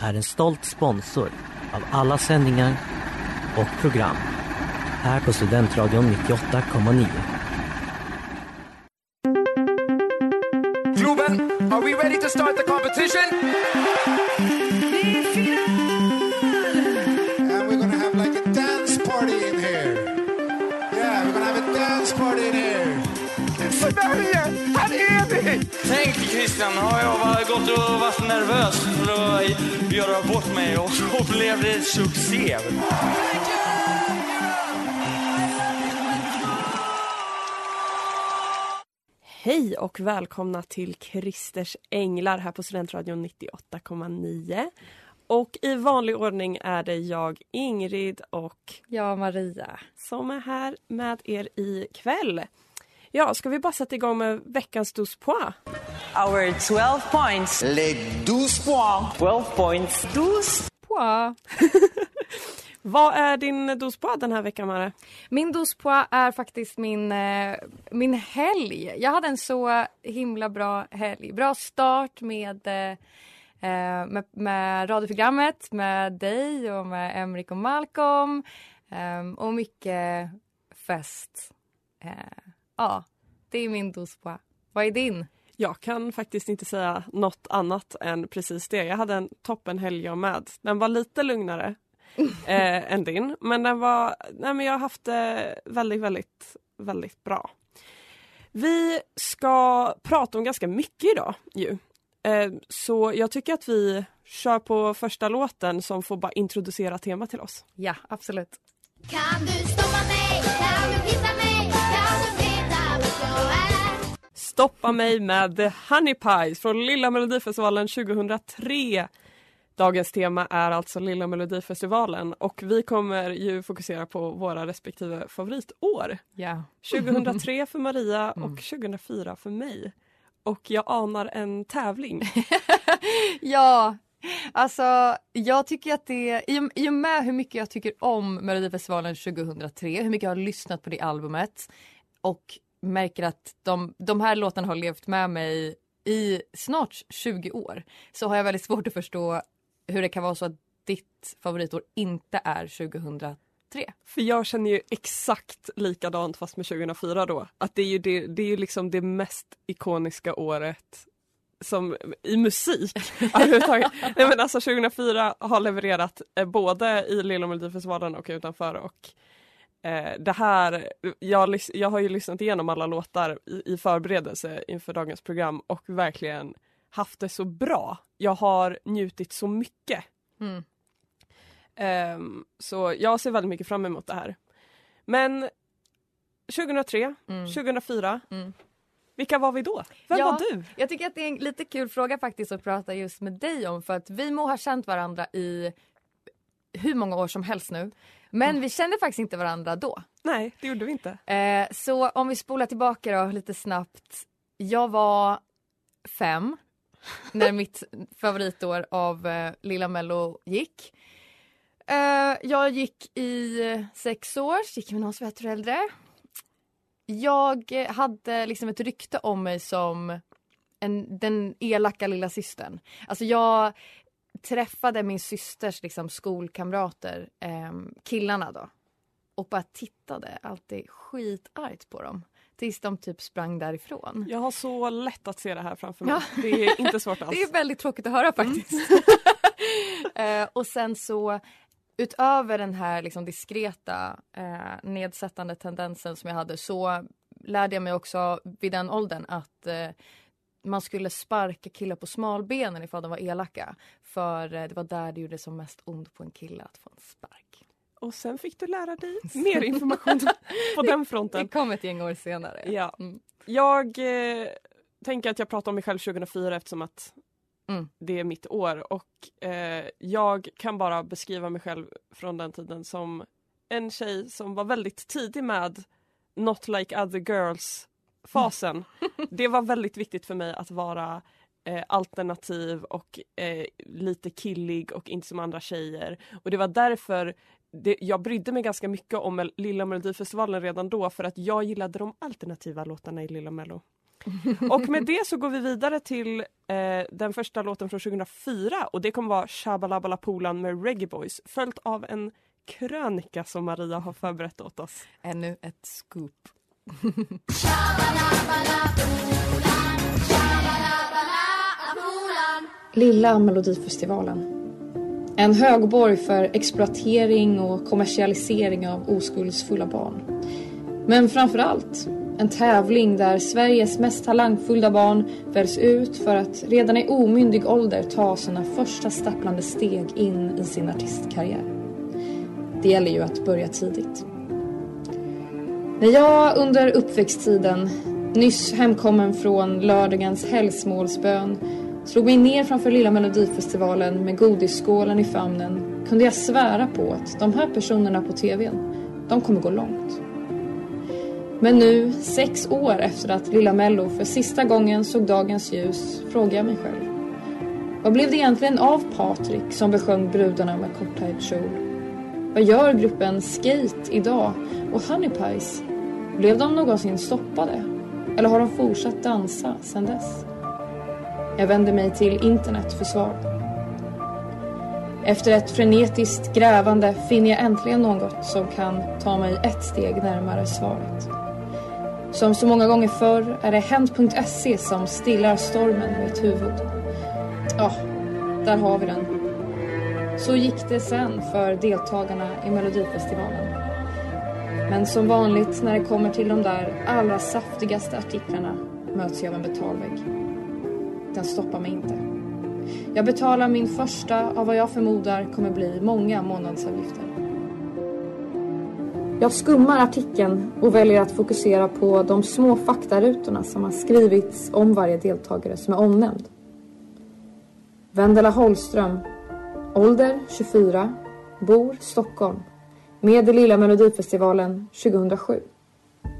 är en stolt sponsor av alla sändningar och program här på Studentradion 98,9. Globen, are we ready to start the competition? And we're gonna have like a dance party in here. Yeah, we're gonna have a dance party in here. Sverige, här är vi! Tänk Christian, har jag gått och varit nervös för att göra bort mig och så blev det succé. Hej och välkomna till Kristers Änglar här på Studentradion 98,9. Och i vanlig ordning är det jag, Ingrid och Ja, Maria. som är här med er ikväll. Ja, ska vi bara sätta igång med veckans dos pois? Our 12 points. Les 12 points. 12 points. Pois. Vad är din dos pois den här veckan, Mare? Min pois är faktiskt min, eh, min helg. Jag hade en så himla bra helg. Bra start med, eh, eh, med, med radioprogrammet, med dig och med Emrik och Malcolm. Eh, och mycket fest. Eh, ja, det är min dos pois. Vad är din? Jag kan faktiskt inte säga något annat än precis det. Jag hade en toppenhelg jag med. Den var lite lugnare eh, än din, men den var... Nej, men jag har haft det väldigt, väldigt, väldigt bra. Vi ska prata om ganska mycket idag ju. Eh, så jag tycker att vi kör på första låten som får bara introducera temat till oss. Ja, absolut. Kan du stoppa mig? Stoppa mig med The Honey Pies från Lilla Melodifestivalen 2003. Dagens tema är alltså Lilla Melodifestivalen och vi kommer ju fokusera på våra respektive favoritår. Ja. 2003 för Maria och 2004 för mig. Och jag anar en tävling. Ja, alltså jag tycker att det, i och med hur mycket jag tycker om Melodifestivalen 2003, hur mycket jag har lyssnat på det albumet och märker att de, de här låtarna har levt med mig i snart 20 år så har jag väldigt svårt att förstå hur det kan vara så att ditt favoritår inte är 2003. För jag känner ju exakt likadant fast med 2004 då. Att det är ju, det, det är ju liksom det mest ikoniska året som i musik överhuvudtaget. Nej men alltså 2004 har levererat eh, både i Lilla Melodifestivalen och utanför och eh, det här, jag, jag har ju lyssnat igenom alla låtar i, i förberedelse inför dagens program och verkligen haft det så bra. Jag har njutit så mycket. Mm. Ehm, så jag ser väldigt mycket fram emot det här. Men 2003, Mm. 2004, Mm. vilka var vi då? Vem Ja. var du? Jag tycker att det är en lite kul fråga faktiskt att prata just med dig om för att vi må ha känt varandra i hur många år som helst nu. Men vi kände faktiskt inte varandra då. Nej, det gjorde vi inte. Eh, så om vi spolar tillbaka då lite snabbt. Jag var fem när mitt favoritår av eh, Lilla Mello gick. Eh, jag gick i eh, sex år, gick med någon som var ett år äldre. Jag eh, hade liksom ett rykte om mig som en, den elaka lilla systern. Alltså jag träffade min systers liksom, skolkamrater, eh, killarna då och bara tittade alltid skitargt på dem tills de typ sprang därifrån. Jag har så lätt att se det här framför mig. Ja. Det är inte svårt alls. Det är väldigt tråkigt att höra faktiskt. eh, och sen så utöver den här liksom diskreta eh, nedsättande tendensen som jag hade så lärde jag mig också vid den åldern att eh, man skulle sparka killar på smalbenen ifall de var elaka. För eh, det var där det gjorde som mest ont på en kille att få en spark. Och sen fick du lära dig mer information på den Det fronten. kom ett gäng år senare. Ja. Mm. Jag eh, tänker att jag pratar om mig själv 2004 eftersom att Mm. det är mitt år och eh, jag kan bara beskriva mig själv från den tiden som en tjej som var väldigt tidig med Not like other girls fasen. det var väldigt viktigt för mig att vara eh, alternativ och eh, lite killig och inte som andra tjejer. Och det var därför det, jag brydde mig ganska mycket om Lilla Melodifestivalen redan då för att jag gillade de alternativa låtarna i Lilla Mello. Och med det så går vi vidare till eh, den första låten från 2004 och det kommer vara Shabalabalapolan med Reggae Boys följt av en krönika som Maria har förberett åt oss. Ännu ett scoop. Lilla Melodifestivalen. En högborg för exploatering och kommersialisering av oskuldsfulla barn. Men framför allt en tävling där Sveriges mest talangfulla barn väljs ut för att redan i omyndig ålder ta sina första stapplande steg in i sin artistkarriär. Det gäller ju att börja tidigt. När jag under uppväxttiden, nyss hemkommen från lördagens helgsmålsbön, slog mig ner framför lilla melodifestivalen med godisskålen i famnen kunde jag svära på att de här personerna på tvn, de kommer gå långt. Men nu, sex år efter att Lilla Mello för sista gången såg dagens ljus, frågar jag mig själv. Vad blev det egentligen av Patrik som besjöng brudarna med korttajt kjol? Vad gör gruppen Skate idag? Och Honeypies blev de någonsin stoppade? Eller har de fortsatt dansa sedan dess? Jag vänder mig till internet för svar. Efter ett frenetiskt grävande finner jag äntligen något som kan ta mig ett steg närmare svaret. Som så många gånger förr är det Hänt.se som stillar stormen i mitt huvud. Ja, där har vi den. Så gick det sen för deltagarna i Melodifestivalen. Men som vanligt när det kommer till de där allra saftigaste artiklarna möts jag av en betalvägg. Den stoppar mig inte. Jag betalar min första av vad jag förmodar kommer bli många månadsavgifter. Jag skummar artikeln och väljer att fokusera på de små faktarutorna som har skrivits om varje deltagare som är omnämnd. Vendela Holström, ålder 24, bor Stockholm, med i Lilla Melodifestivalen 2007.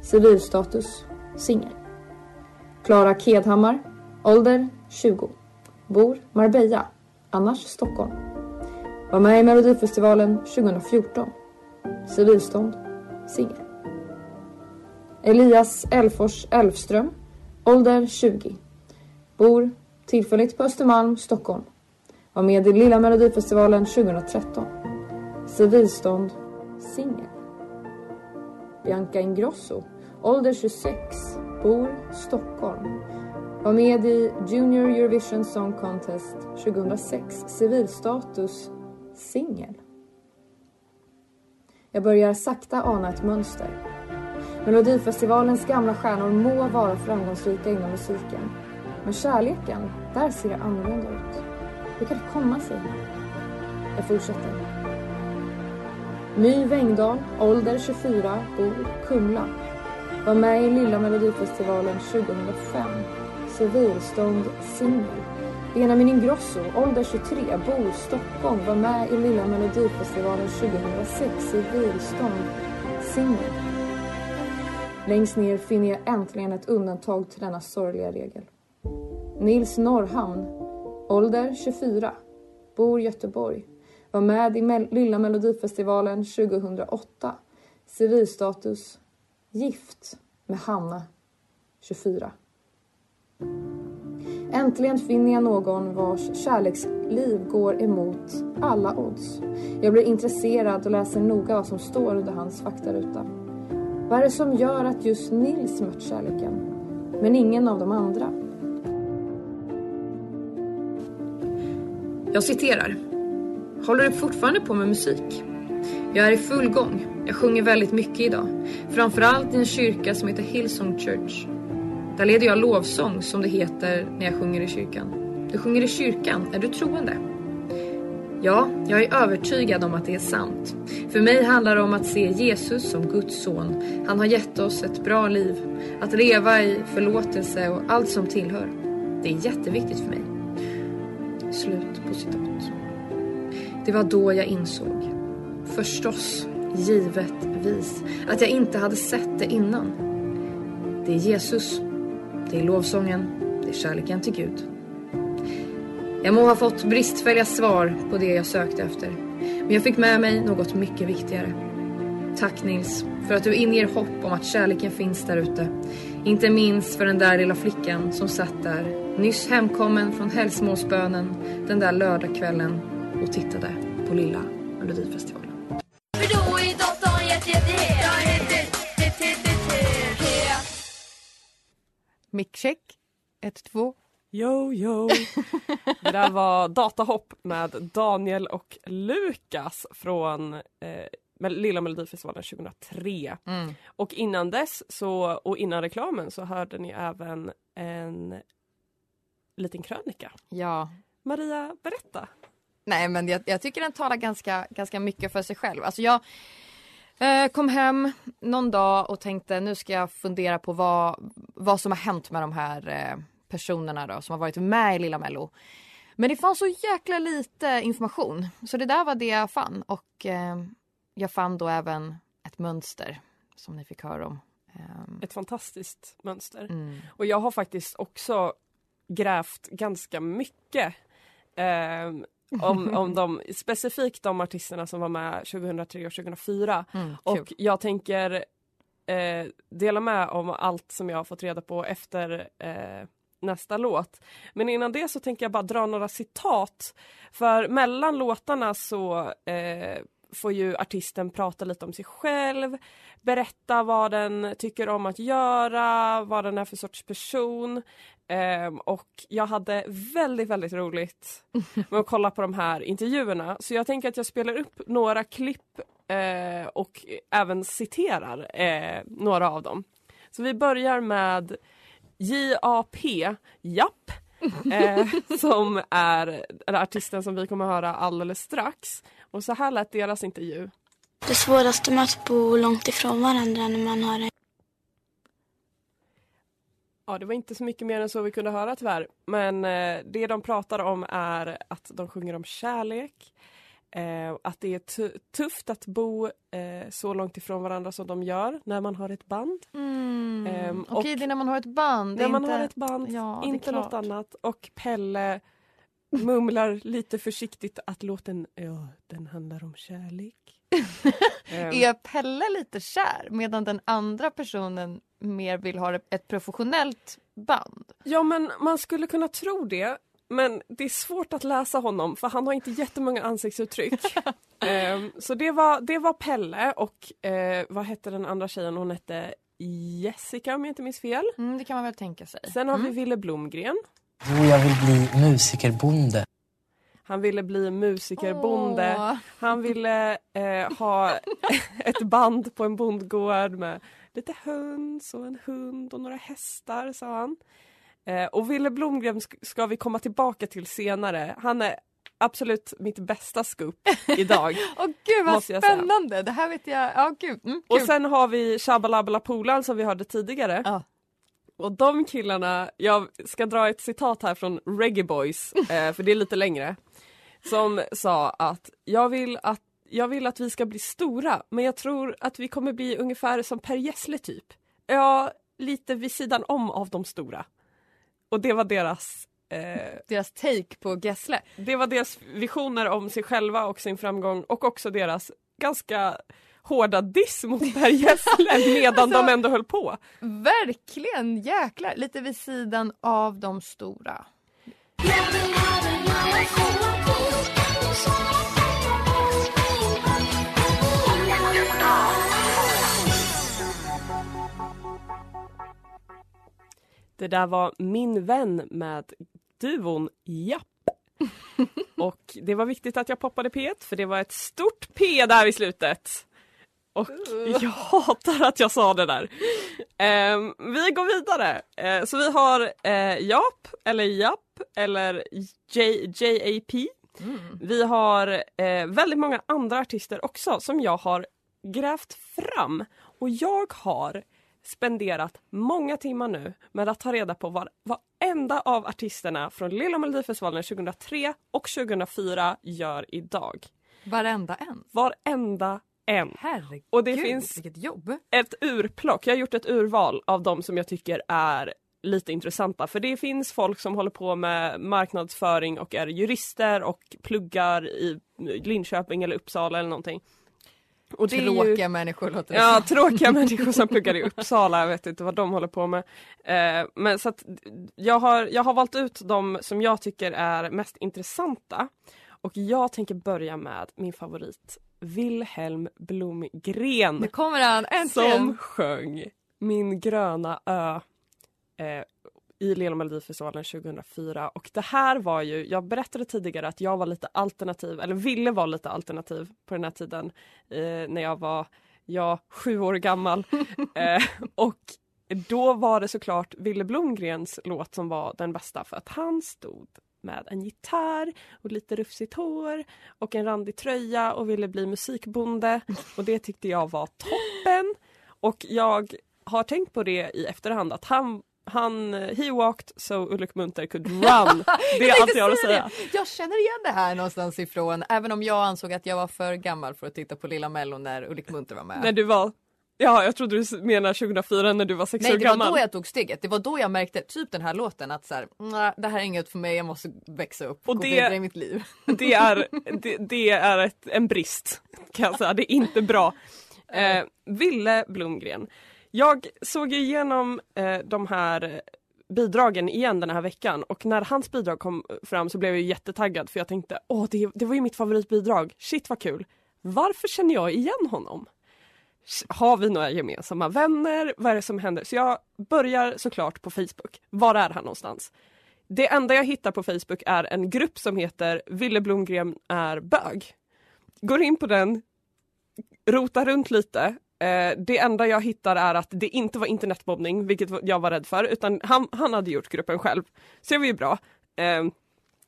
Civilstatus, singel. Klara Kedhammar, ålder 20, bor Marbella, annars Stockholm. Var med i Melodifestivalen 2014. Civilstånd, singel. Elias Elfors Elfström, ålder 20. Bor tillfälligt på Östermalm, Stockholm. Var med i Lilla Melodifestivalen 2013. Civilstånd, singel. Bianca Ingrosso, ålder 26. Bor Stockholm. Var med i Junior Eurovision Song Contest 2006. Civilstatus, singel. Jag börjar sakta ana ett mönster. Melodifestivalens gamla stjärnor må vara framgångsrika inom musiken. Men kärleken, där ser det annorlunda ut. Hur kan det komma sig? Jag fortsätter. My Wengdahl, ålder 24, bor Kumla. Var med i Lilla Melodifestivalen 2005. Civilstånd singel. Benjamin Ingrosso, ålder 23, bor Stockholm. Var med i Lilla Melodifestivalen 2006. Civilstånd singel. Längst ner finner jag äntligen ett undantag till denna sorgliga regel. Nils Norrhamn, ålder 24, bor Göteborg. Var med i Mel- Lilla Melodifestivalen 2008. Civilstatus gift med Hanna, 24. Äntligen finner jag någon vars kärleksliv går emot alla odds. Jag blir intresserad och läser noga vad som står under hans faktaruta. Vad är det som gör att just Nils mött kärleken, men ingen av de andra? Jag citerar. Håller du fortfarande på med musik? Jag är i full gång. Jag sjunger väldigt mycket idag. Framförallt i en kyrka som heter Hillsong Church. Där leder jag lovsång som det heter när jag sjunger i kyrkan. Du sjunger i kyrkan, är du troende? Ja, jag är övertygad om att det är sant. För mig handlar det om att se Jesus som Guds son. Han har gett oss ett bra liv, att leva i förlåtelse och allt som tillhör. Det är jätteviktigt för mig. Slut på citat. Det var då jag insåg, förstås, givetvis, att jag inte hade sett det innan. Det är Jesus, det är lovsången, det är kärleken till Gud. Jag må ha fått bristfälliga svar på det jag sökte efter. Men jag fick med mig något mycket viktigare. Tack Nils, för att du inger hopp om att kärleken finns där ute. Inte minst för den där lilla flickan som satt där, nyss hemkommen från hälsmålsbönen den där lördagskvällen och tittade på lilla Melodifestivalen. Mickcheck. 1, 2. Yo, yo. Det där var Datahopp med Daniel och Lukas från eh, Lilla Melodifestivalen 2003. Mm. Och innan dess så, och innan reklamen så hörde ni även en liten krönika. Ja. Maria, berätta. Nej men jag, jag tycker den talar ganska, ganska mycket för sig själv. Alltså jag eh, kom hem någon dag och tänkte nu ska jag fundera på vad, vad som har hänt med de här eh, personerna då som har varit med i Lilla Mello. Men det fanns så jäkla lite information så det där var det jag fann och eh, jag fann då även ett mönster som ni fick höra om. Ehm, Ett fantastiskt mönster. mm. Och jag har faktiskt också grävt ganska mycket eh, om, om de, specifikt de artisterna som var med 2003 och 2004. Mm, Och kul. jag tänker eh, dela med om allt som jag har fått reda på efter eh, nästa låt. Men innan det så tänker jag bara dra några citat. För mellan låtarna så eh, får ju artisten prata lite om sig själv, berätta vad den tycker om att göra, vad den är för sorts person. Ehm, och jag hade väldigt, väldigt roligt med att kolla på de här intervjuerna. Så jag tänker att jag spelar upp några klipp eh, och även citerar eh, några av dem. Så vi börjar med JAP, Japp, eh, som är artisten som vi kommer att höra alldeles strax. Och så här lät deras intervju. Det svåraste med att bo långt ifrån varandra när man har en Ja, det var inte så mycket mer än så vi kunde höra tyvärr. Men eh, det de pratar om är att de sjunger om kärlek. Eh, att det är tu- tufft att bo eh, så långt ifrån varandra som de gör när man har ett band. Mm. Ehm, Okej, och- det är när man har ett band. När är man inte... har ett band, Ja, inte något annat. Och Pelle mumlar lite försiktigt att låten, ja, den handlar om kärlek. Ehm, Är Pelle lite kär medan den andra personen mer vill ha ett professionellt band? Ja men man skulle kunna tro det. Men det är svårt att läsa honom för han har inte jättemånga ansiktsuttryck. Ehm, så det var, det var Pelle och eh, vad hette den andra tjejen? Hon hette Jessica om jag inte minns fel. Mm, det kan man väl tänka sig. Sen har vi Mm. Ville Blomgren. Jo, jag vill bli musikerbonde. Han ville bli musikerbonde. Åh. Han ville eh, ha ett band på en bondgård med lite höns och en hund och några hästar sa han. Eh, och Ville Blomgren sk- ska vi komma tillbaka till senare. Han är absolut mitt bästa scoop idag. Åh gud vad Måste jag säga. spännande! Det här vet jag. Ja gud. Mm, Och sen har vi Shabalabala Polan som vi hörde tidigare. Ja. Och de killarna, jag ska dra ett citat här från Reggae Boys, eh, för det är lite längre. Som sa att jag vill att jag vill att vi ska bli stora men jag tror att vi kommer bli ungefär som Per Gessle typ. Ja, lite vid sidan om av de stora. Och det var deras eh, Deras take på Gessle. det var deras visioner om sig själva och sin framgång och också deras ganska hårda diss mot Per Gessle medan Alltså- de ändå höll på. Verkligen jäklar. Lite vid sidan av de stora. Det där var Min vän med duon Japp. Och det var viktigt att jag poppade P1 för det var ett stort P där i slutet. Och jag hatar att jag sa det där. Ehm, vi går vidare. Eh, så vi har eh, Jap, eller Japp, eller J- JAP. Vi har eh, väldigt många andra artister också som jag har grävt fram. Och jag har spenderat många timmar nu med att ta reda på vad varenda av artisterna från Lilla Melodifestivalen 2003 och 2004 gör idag. Varenda en. Varenda en. Herregud, Och det finns ett urplock. Jag har gjort ett urval av de som jag tycker är lite intressanta. För det finns folk som håller på med marknadsföring och är jurister och pluggar i Linköping eller Uppsala eller någonting. Och det är ju- Tråkiga människor låter det Ja, tråkiga människor som pluggar i Uppsala, jag vet inte vad de håller på med. Eh, men så att jag har, jag har valt ut de som jag tycker är mest intressanta. Och jag tänker börja med min favorit, Wilhelm Blomgren. Nu kommer han, äntligen! Som sjöng Min gröna ö eh, i Lilla Melodifestivalen 2004. Och det här var ju, jag berättade tidigare att jag var lite alternativ, eller ville vara lite alternativ på den här tiden eh, när jag var, ja, sju år gammal. eh, och då var det såklart Ville Blomgrens låt som var den bästa för att han stod med en gitarr och lite rufsigt hår och en randig tröja och ville bli musikbonde och det tyckte jag var toppen. Och jag har tänkt på det i efterhand att han han, he walked so Ulrik Munter could run. Det är Jag allt jag har att säga. det. Jag känner igen det här någonstans ifrån, även om jag ansåg att jag var för gammal för att titta på Lilla Mello när Ulrik Munter var med. När du var, ja jag trodde du menar 2004 när du var sex Nej år det var gammal. då jag tog steget, det var då jag märkte typ den här låten att så här, "Nej, det här är inget för mig, jag måste växa upp och, Och gå det- vidare i mitt liv. Det är, det, det är ett, en brist kan jag säga, det är inte bra. Eh, Ville Blomgren. Jag såg igenom eh, de här bidragen igen den här veckan och när hans bidrag kom fram så blev jag jättetaggad för jag tänkte åh det, det var ju mitt favoritbidrag, shit vad kul. Varför känner jag igen honom? Har vi några gemensamma vänner? Vad är det som händer? Så jag börjar såklart på Facebook. Var är han någonstans? Det enda jag hittar på Facebook är en grupp som heter Ville Blomgren är bög. Går in på den, rotar runt lite. Eh, det enda jag hittar är att det inte var internetbombning, vilket jag var rädd för, utan han, han hade gjort gruppen själv. Så det var ju bra. Eh,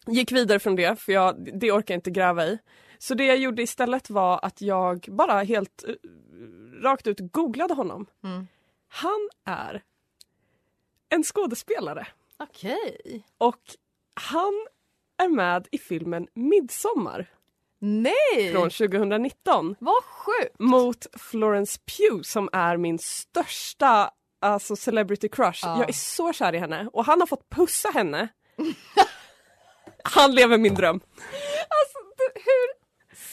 gick vidare från det, för jag, det orkar jag inte gräva i. Så det jag gjorde istället var att jag bara helt eh, rakt ut googlade honom. Mm. Han är en skådespelare. Okej. Och han är med i filmen Midsommar Nej! från 2019 Vad sjukt! mot Florence Pugh som är min största alltså celebrity crush. Ja. Jag är så kär i henne och han har fått pussa henne. han lever min dröm. Alltså hur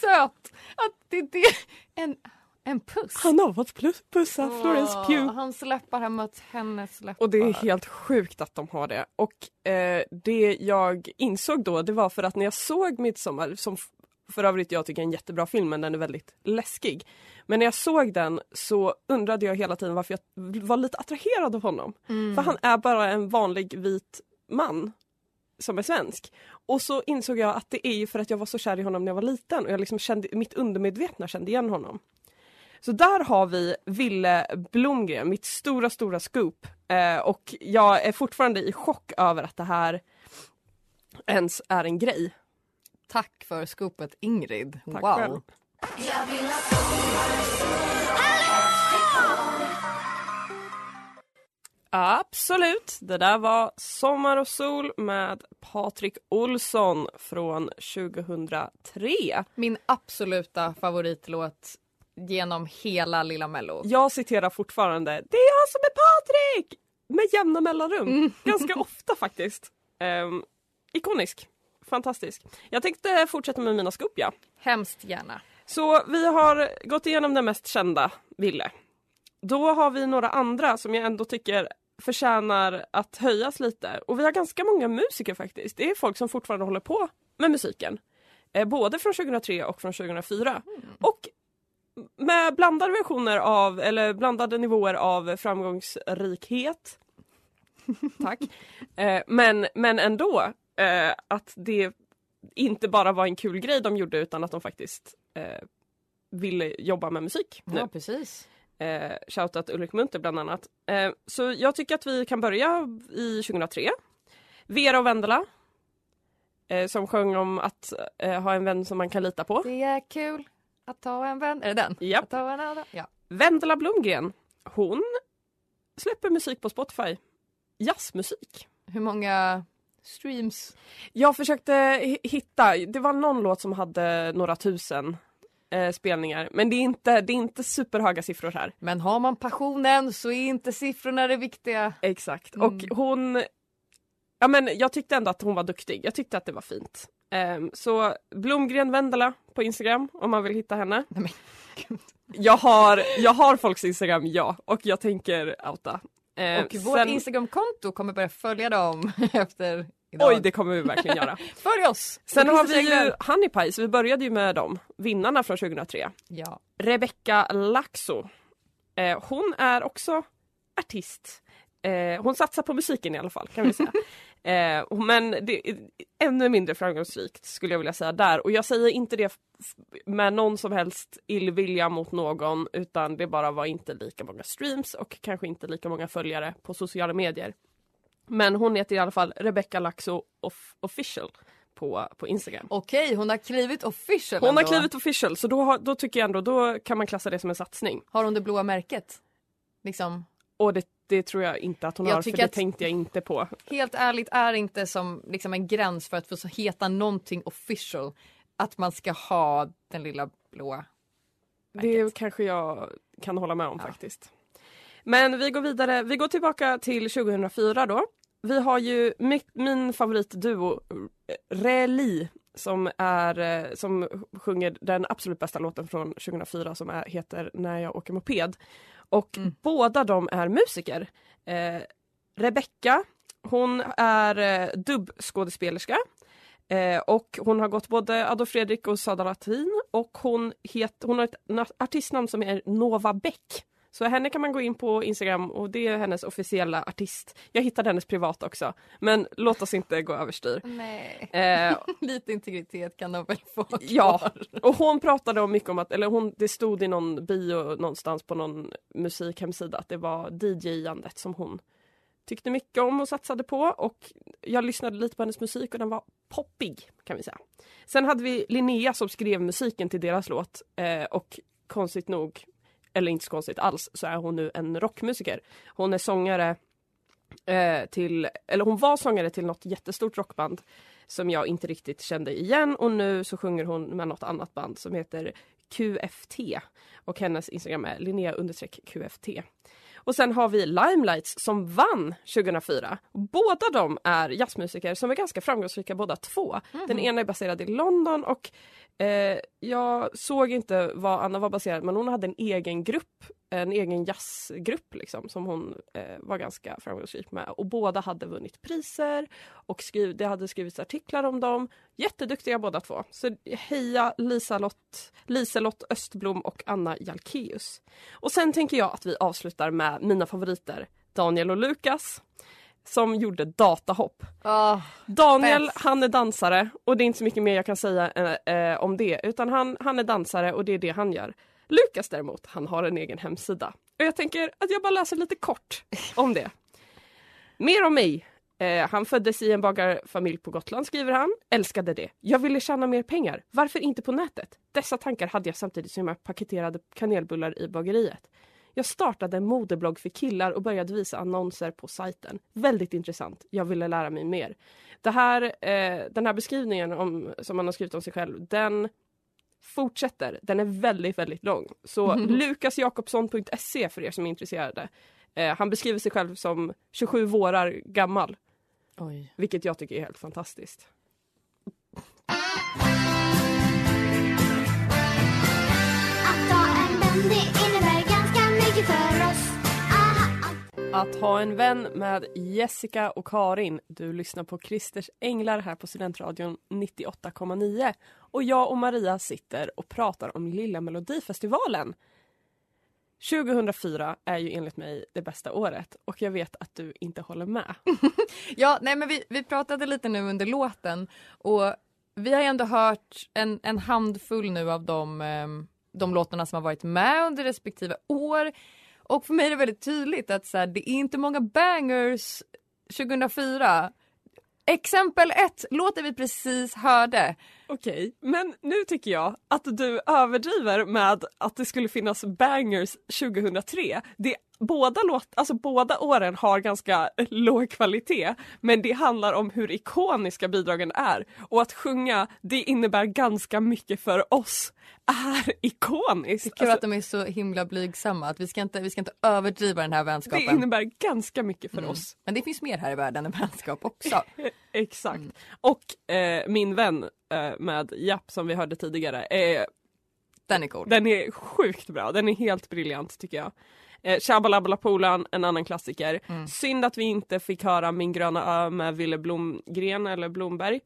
söt att det är det. En, en puss. Han har fått plus- pussa Florence Åh, Pugh. Hans läppar har mött hennes läppar. Och det är helt sjukt att de har det. Och eh, det jag insåg då, det var för att när jag såg Midsommar, som för övrigt jag tycker är en jättebra film, men den är väldigt läskig. Men när jag såg den så undrade jag hela tiden varför jag var lite attraherad av honom. Mm. För han är bara en vanlig vit man som är svensk. Och så insåg jag att det är ju för att jag var så kär i honom när jag var liten och jag liksom kände, mitt undermedvetna kände igen honom. Så där har vi Ville Blomgren, mitt stora, stora scoop. Eh, och jag är fortfarande i chock över att det här ens är en grej. Tack för skopet Ingrid. Tack wow. Absolut, det där var Sommar och sol med Patrik Olsson från 2003. Min absoluta favoritlåt genom hela Lilla Mello. Jag citerar fortfarande Det är jag som är Patrik! Med jämna mellanrum. Mm. Ganska ofta faktiskt. Ehm, ikonisk. Fantastisk. Jag tänkte fortsätta med mina ja. Hemskt gärna. Så vi har gått igenom den mest kända, Ville. Då har vi några andra som jag ändå tycker förtjänar att höjas lite. Och vi har ganska många musiker faktiskt. Det är folk som fortfarande håller på med musiken. Eh, både från 2003 och från 2004. Och med blandade versioner av, eller blandade nivåer av framgångsrikhet. Tack. Eh, men, men ändå eh, att det inte bara var en kul grej de gjorde utan att de faktiskt eh, vill jobba med musik nu. Ja, precis. Eh, shoutout Ulrik Munter bland annat. Eh, så jag tycker att vi kan börja i 2003. Vera och Vendela. Eh, som sjöng om att eh, ha en vän som man kan lita på. Det är kul att ta en vän. Är det den? Japp. Att ta en annan. Ja. Vendela Blomgren. Hon släpper musik på Spotify. Jazzmusik. Hur många streams? Jag försökte hi- hitta, det var någon låt som hade några tusen eh, spelningar. Men det är, inte, det är inte superhöga siffror här. Men har man passionen så är inte siffrorna det viktiga. Exakt. Mm. Och hon... Ja men jag tyckte ändå att hon var duktig. Jag tyckte att det var fint. Ehm, så Blomgren Vendela på Instagram om man vill hitta henne. jag, har, jag har folks Instagram, ja. Och jag tänker outa. Ehm, Och vårt sen- Instagramkonto kommer börja följa dem efter idag. Oj, det kommer vi verkligen göra. Följ oss! Sen har vi ju. Honeypie, så vi började ju med dem. Vinnarna från 2003. Ja. Rebecca Laxo. Eh, hon är också artist. Eh, hon satsar på musiken i alla fall kan vi säga. eh, men det är ännu mindre framgångsrikt skulle jag vilja säga där. Och jag säger inte det med någon som helst illvilja mot någon utan det bara var inte lika många streams och kanske inte lika många följare på sociala medier. Men hon heter i alla fall Rebecca Laxo off- official på, på Instagram. Okej, hon har klivit official Hon har ändå. klivit official så då, har, då tycker jag ändå då kan man klassa det som en satsning. Har hon det blåa märket? Liksom. Och det, det tror jag inte att hon Jag har för det att- tänkte jag inte på. Helt ärligt är inte som liksom en gräns för att få heta någonting official att man ska ha den lilla blåa. Det kanske jag kan hålla med om faktiskt. Men vi går vidare, vi går tillbaka till 2004 då. Vi har ju min, favoritduo eh, Reli som, är, eh, som sjunger den absolut bästa låten från 2004 som är, heter När jag åker moped. Och båda de är musiker. Eh, Rebecca, hon är eh, dubbskådespelerska. Eh, och hon har gått både Adolf Fredrik och Sada Latin och hon, het, hon har ett na- artistnamn som är Nova Beck. Så henne kan man gå in på Instagram och det är hennes officiella artist. Jag hittade hennes privat också. Men låt oss inte gå överstyr. Eh, Lite integritet kan de väl få kvar. Ja, och hon pratade om mycket om att, eller hon, det stod i någon bio någonstans på någon musikhemsida att det var DJ-andet som hon tyckte mycket om och satsade på och jag lyssnade lite på hennes musik och den var poppig kan vi säga. Sen hade vi Linnea som skrev musiken till deras låt eh, och konstigt nog, eller inte så konstigt alls, så är hon nu en rockmusiker. Hon är sångare eh, till, eller hon var sångare till något jättestort rockband som jag inte riktigt kände igen och nu så sjunger hon med något annat band som heter QFT och hennes Instagram är Linnea understreck QFT. Och sen har vi Limelights som vann 2004. Båda de är jazzmusiker som är ganska framgångsrika båda två. Den ena är baserad i London och eh, jag såg inte vad Anna var baserad men hon hade en egen grupp, en egen jazzgrupp liksom som hon eh, var ganska framgångsrik med. Och båda hade vunnit priser och skriv, det hade skrivits artiklar om dem. Jätteduktiga båda två. Så heja Liselott, Liselott Östblom och Anna Jalkeus. Och sen tänker jag att vi avslutar med mina favoriter Daniel och Lukas som gjorde datahopp. Daniel bäst. han är dansare och det är inte så mycket mer jag kan säga eh, eh, om det utan han, han är dansare och det är det han gör. Lukas däremot, han har en egen hemsida. Och jag tänker att jag bara läser lite kort om det. Mer om mig. Eh, han föddes i en bagarfamilj på Gotland skriver han. Älskade det. Jag ville tjäna mer pengar. Varför inte på nätet? Dessa tankar hade jag samtidigt som jag paketerade kanelbullar i bageriet. Jag startade en modeblogg för killar och började visa annonser på sajten. Väldigt intressant. Jag ville lära mig mer. Det här, eh, den här beskrivningen om, som han har skrivit om sig själv, den fortsätter. Den är väldigt, väldigt lång. Så lukasjakobsson.se för er som är intresserade. Eh, han beskriver sig själv som 27 vårar gammal. Oj. Vilket jag tycker är helt fantastiskt. Att ta en vän det innebär ganska mycket för oss. Att ha en vän med Jessica och Karin. Du lyssnar på Christers Änglar här på Studentradion 98,9. Och jag och Maria sitter och pratar om Lilla Melodifestivalen. 2004 är ju enligt mig det bästa året och jag vet att du inte håller med. Ja, nej men vi, vi pratade lite nu under låten och vi har ju ändå hört en, en handfull nu av de ehm, de låtarna som har varit med under respektive år. Och för mig är det väldigt tydligt att så här, det är inte många bangers 2004. Exempel ett, låten vi precis hörde. Okej, men nu tycker jag att du överdriver med att det skulle finnas bangers 2003. Det, båda, låt, alltså båda åren har ganska låg kvalitet men det handlar om hur ikoniska bidragen är och att sjunga det innebär ganska mycket för oss är ikoniskt. Det är kul Alltså, att de är så himla blygsamma. Att vi, ska inte, vi ska inte överdriva den här det vänskapen. innebär ganska mycket för Mm. oss. Men det finns mer här i världen än vänskap också. Exakt. Mm. Och eh, min vän eh, med Japp som vi hörde tidigare, eh, Den är cool. den är sjukt bra. Den är helt briljant tycker jag. Eh, Shabalabalapolan, en annan klassiker. Mm. Synd att vi inte fick höra Min gröna ö med Ville Blomgren eller Blomberg.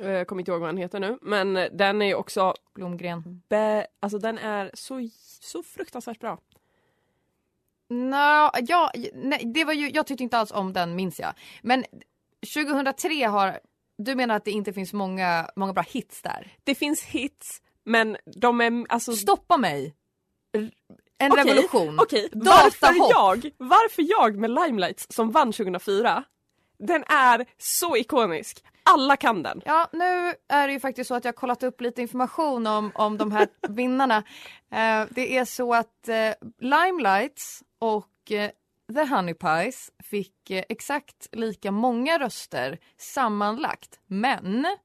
Eh, Jag kommer inte ihåg vad han heter nu, men eh, den är också, Blomgren. be, alltså den är så, så fruktansvärt bra. Nå, ja, nej, det var ju, jag tyckte inte alls om den minns jag. Men 2003 har, du menar att det inte finns många, många bra hits där? Det finns hits, men de är alltså... Stoppa mig! En Okej, revolution. Okej, varför jag, varför jag med Limelights som vann 2004, den är så ikonisk. Alla kan den. Ja, nu är det ju faktiskt så att jag kollat upp lite information om, om de här vinnarna. Eh, det är så att eh, Limelights och eh, The Honey Pies fick eh, exakt lika många röster sammanlagt. Men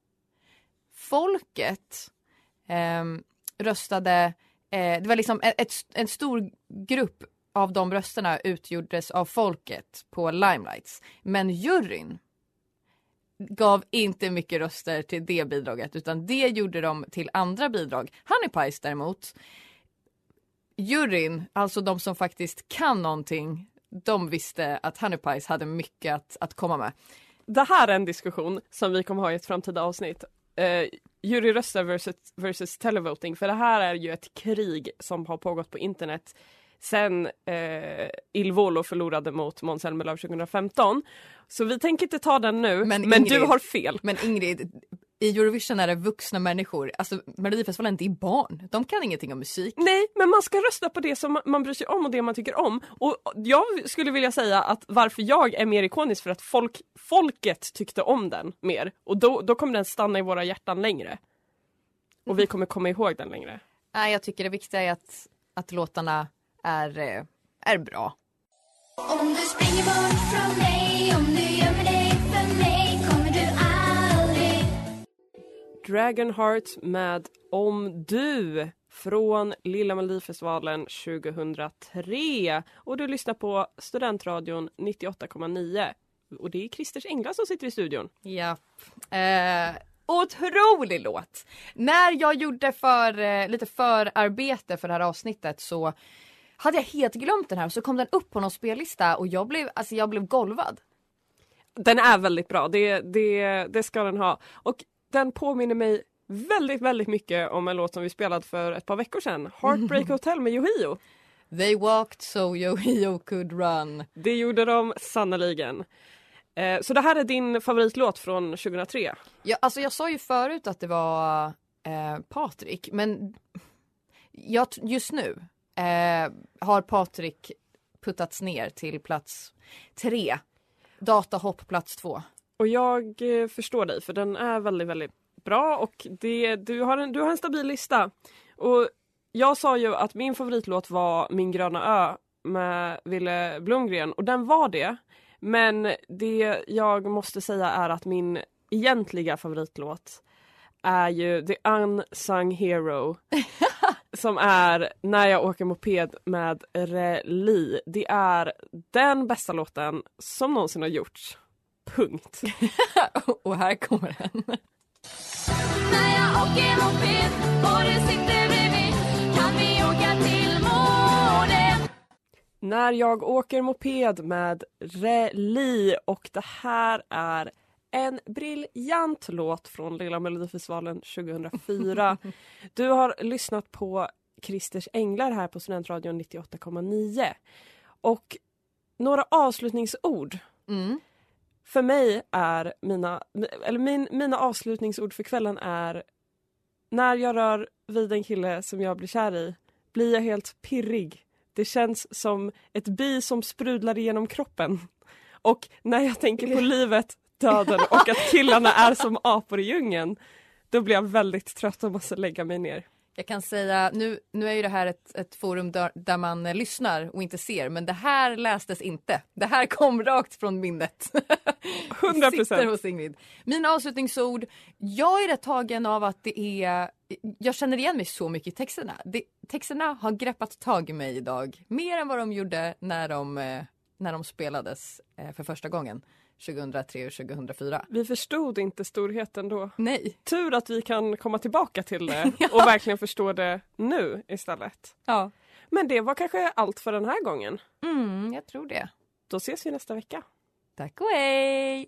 folket ehm, röstade, eh, det var liksom ett, ett, en stor grupp av de rösterna utgjordes av folket på Limelights. Men juryn gav inte mycket röster till det bidraget utan det gjorde de till andra bidrag. Honey Pies däremot, juryn, alltså de som faktiskt kan någonting, de visste att Honey Pies hade mycket att, att komma med. Det här är en diskussion som vi kommer ha i ett framtida avsnitt. Eh, juryröster versus, versus televoting, för det här är ju ett krig som har pågått på internet sen eh, Il Volo förlorade mot Måns Zelmerlöw 2015. Så vi tänker inte ta den nu, men, Men du har fel. Men Ingrid, i Eurovision är det vuxna människor, alltså Melodifestivalen det är barn, de kan ingenting om musik. Nej, men man ska rösta på det som man bryr sig om och det man tycker om. Och jag skulle vilja säga att varför jag är mer ikonisk för att folk, folket tyckte om den mer. Och då, då kommer den stanna i våra hjärtan längre. Och vi kommer komma ihåg den längre. Nej, jag tycker det viktiga är att, att låtarna är, eh, är bra. Om du springer bort från mig, om du Dragonheart med Om du från Lilla Melodifestivalen 2003. Och du lyssnar på Studentradion 98,9. Och det är Christers Engla som sitter i studion. Ja. Eh, otrolig låt! När jag gjorde för, eh, lite förarbete för det här avsnittet så hade jag helt glömt den här så kom den upp på någon spellista och jag blev, alltså jag blev golvad. Den är väldigt bra, det, det, det ska den ha. Och den påminner mig väldigt, väldigt mycket om en låt som vi spelade för ett par veckor sedan. Heartbreak Hotel med Yohio. They walked so Yohio could run. Det gjorde de sannoliken. Eh, så det här är din favoritlåt från 2003? Ja, alltså jag sa ju förut att det var eh, Patrik, men jag, just nu eh, har Patrik puttats ner till plats tre. Datahopp plats två. Och jag eh, förstår dig för den är väldigt, väldigt bra och det, du, har en, du har en stabil lista. Och jag sa ju att min favoritlåt var Min gröna ö med Ville Blomgren och den var det. Men det jag måste säga är att min egentliga favoritlåt är ju The Unsung Hero som är När jag åker moped med Reli. Det är den bästa låten som någonsin har gjorts. Punkt. Och här kommer den. När jag åker moped och du sitter bredvid kan vi åka till månen När jag åker moped med Reli och det här är en briljant låt från Lilla Melodifestivalen 2004. Du har lyssnat på Christers Änglar här på Studentradion 98,9. Och några avslutningsord. Mm. För mig är mina, eller min, mina avslutningsord för kvällen är när jag rör vid en kille som jag blir kär i blir jag helt pirrig. Det känns som ett bi som sprudlar igenom kroppen. Och när jag tänker på livet, döden och att killarna är som apor i djungeln då blir jag väldigt trött och måste lägga mig ner. Jag kan säga, nu, nu är ju det här ett, ett forum där, där man lyssnar och inte ser, men det här lästes inte. Det här kom rakt från minnet. 100 Sitter hos Ingrid. Mina avslutningsord. Jag är rätt tagen av att det är... Jag känner igen mig så mycket i texterna. Det, texterna har greppat tag i mig idag. Mer än vad de gjorde när de, eh, när de spelades eh, för första gången. 2003 och 2004. Vi förstod inte storheten då. Nej. Tur att vi kan komma tillbaka till det och verkligen förstå det nu istället. Ja. Men det var kanske allt för den här gången. Mm, jag tror det. Då ses vi nästa vecka. Tack och hej!